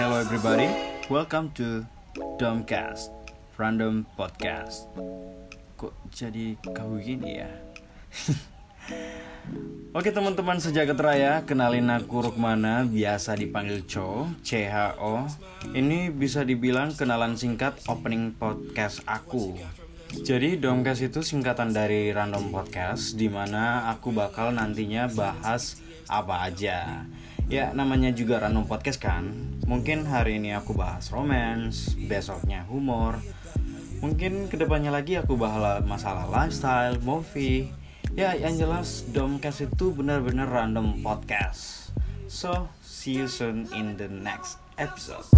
Hello everybody, welcome to Domcast, Random Podcast. Kok jadi kau gini ya? Oke teman-teman sejagat raya, kenalin aku Rukmana, biasa dipanggil Cho, CHO. Ini bisa dibilang kenalan singkat opening podcast aku. Jadi Domcast itu singkatan dari Random Podcast, di mana aku bakal nantinya bahas apa aja. Ya namanya juga random podcast kan. Mungkin hari ini aku bahas romance, besoknya humor. Mungkin ke depannya lagi aku bahas masalah lifestyle, movie. Ya yang jelas Domcast itu benar-benar random podcast. So see you soon in the next episode.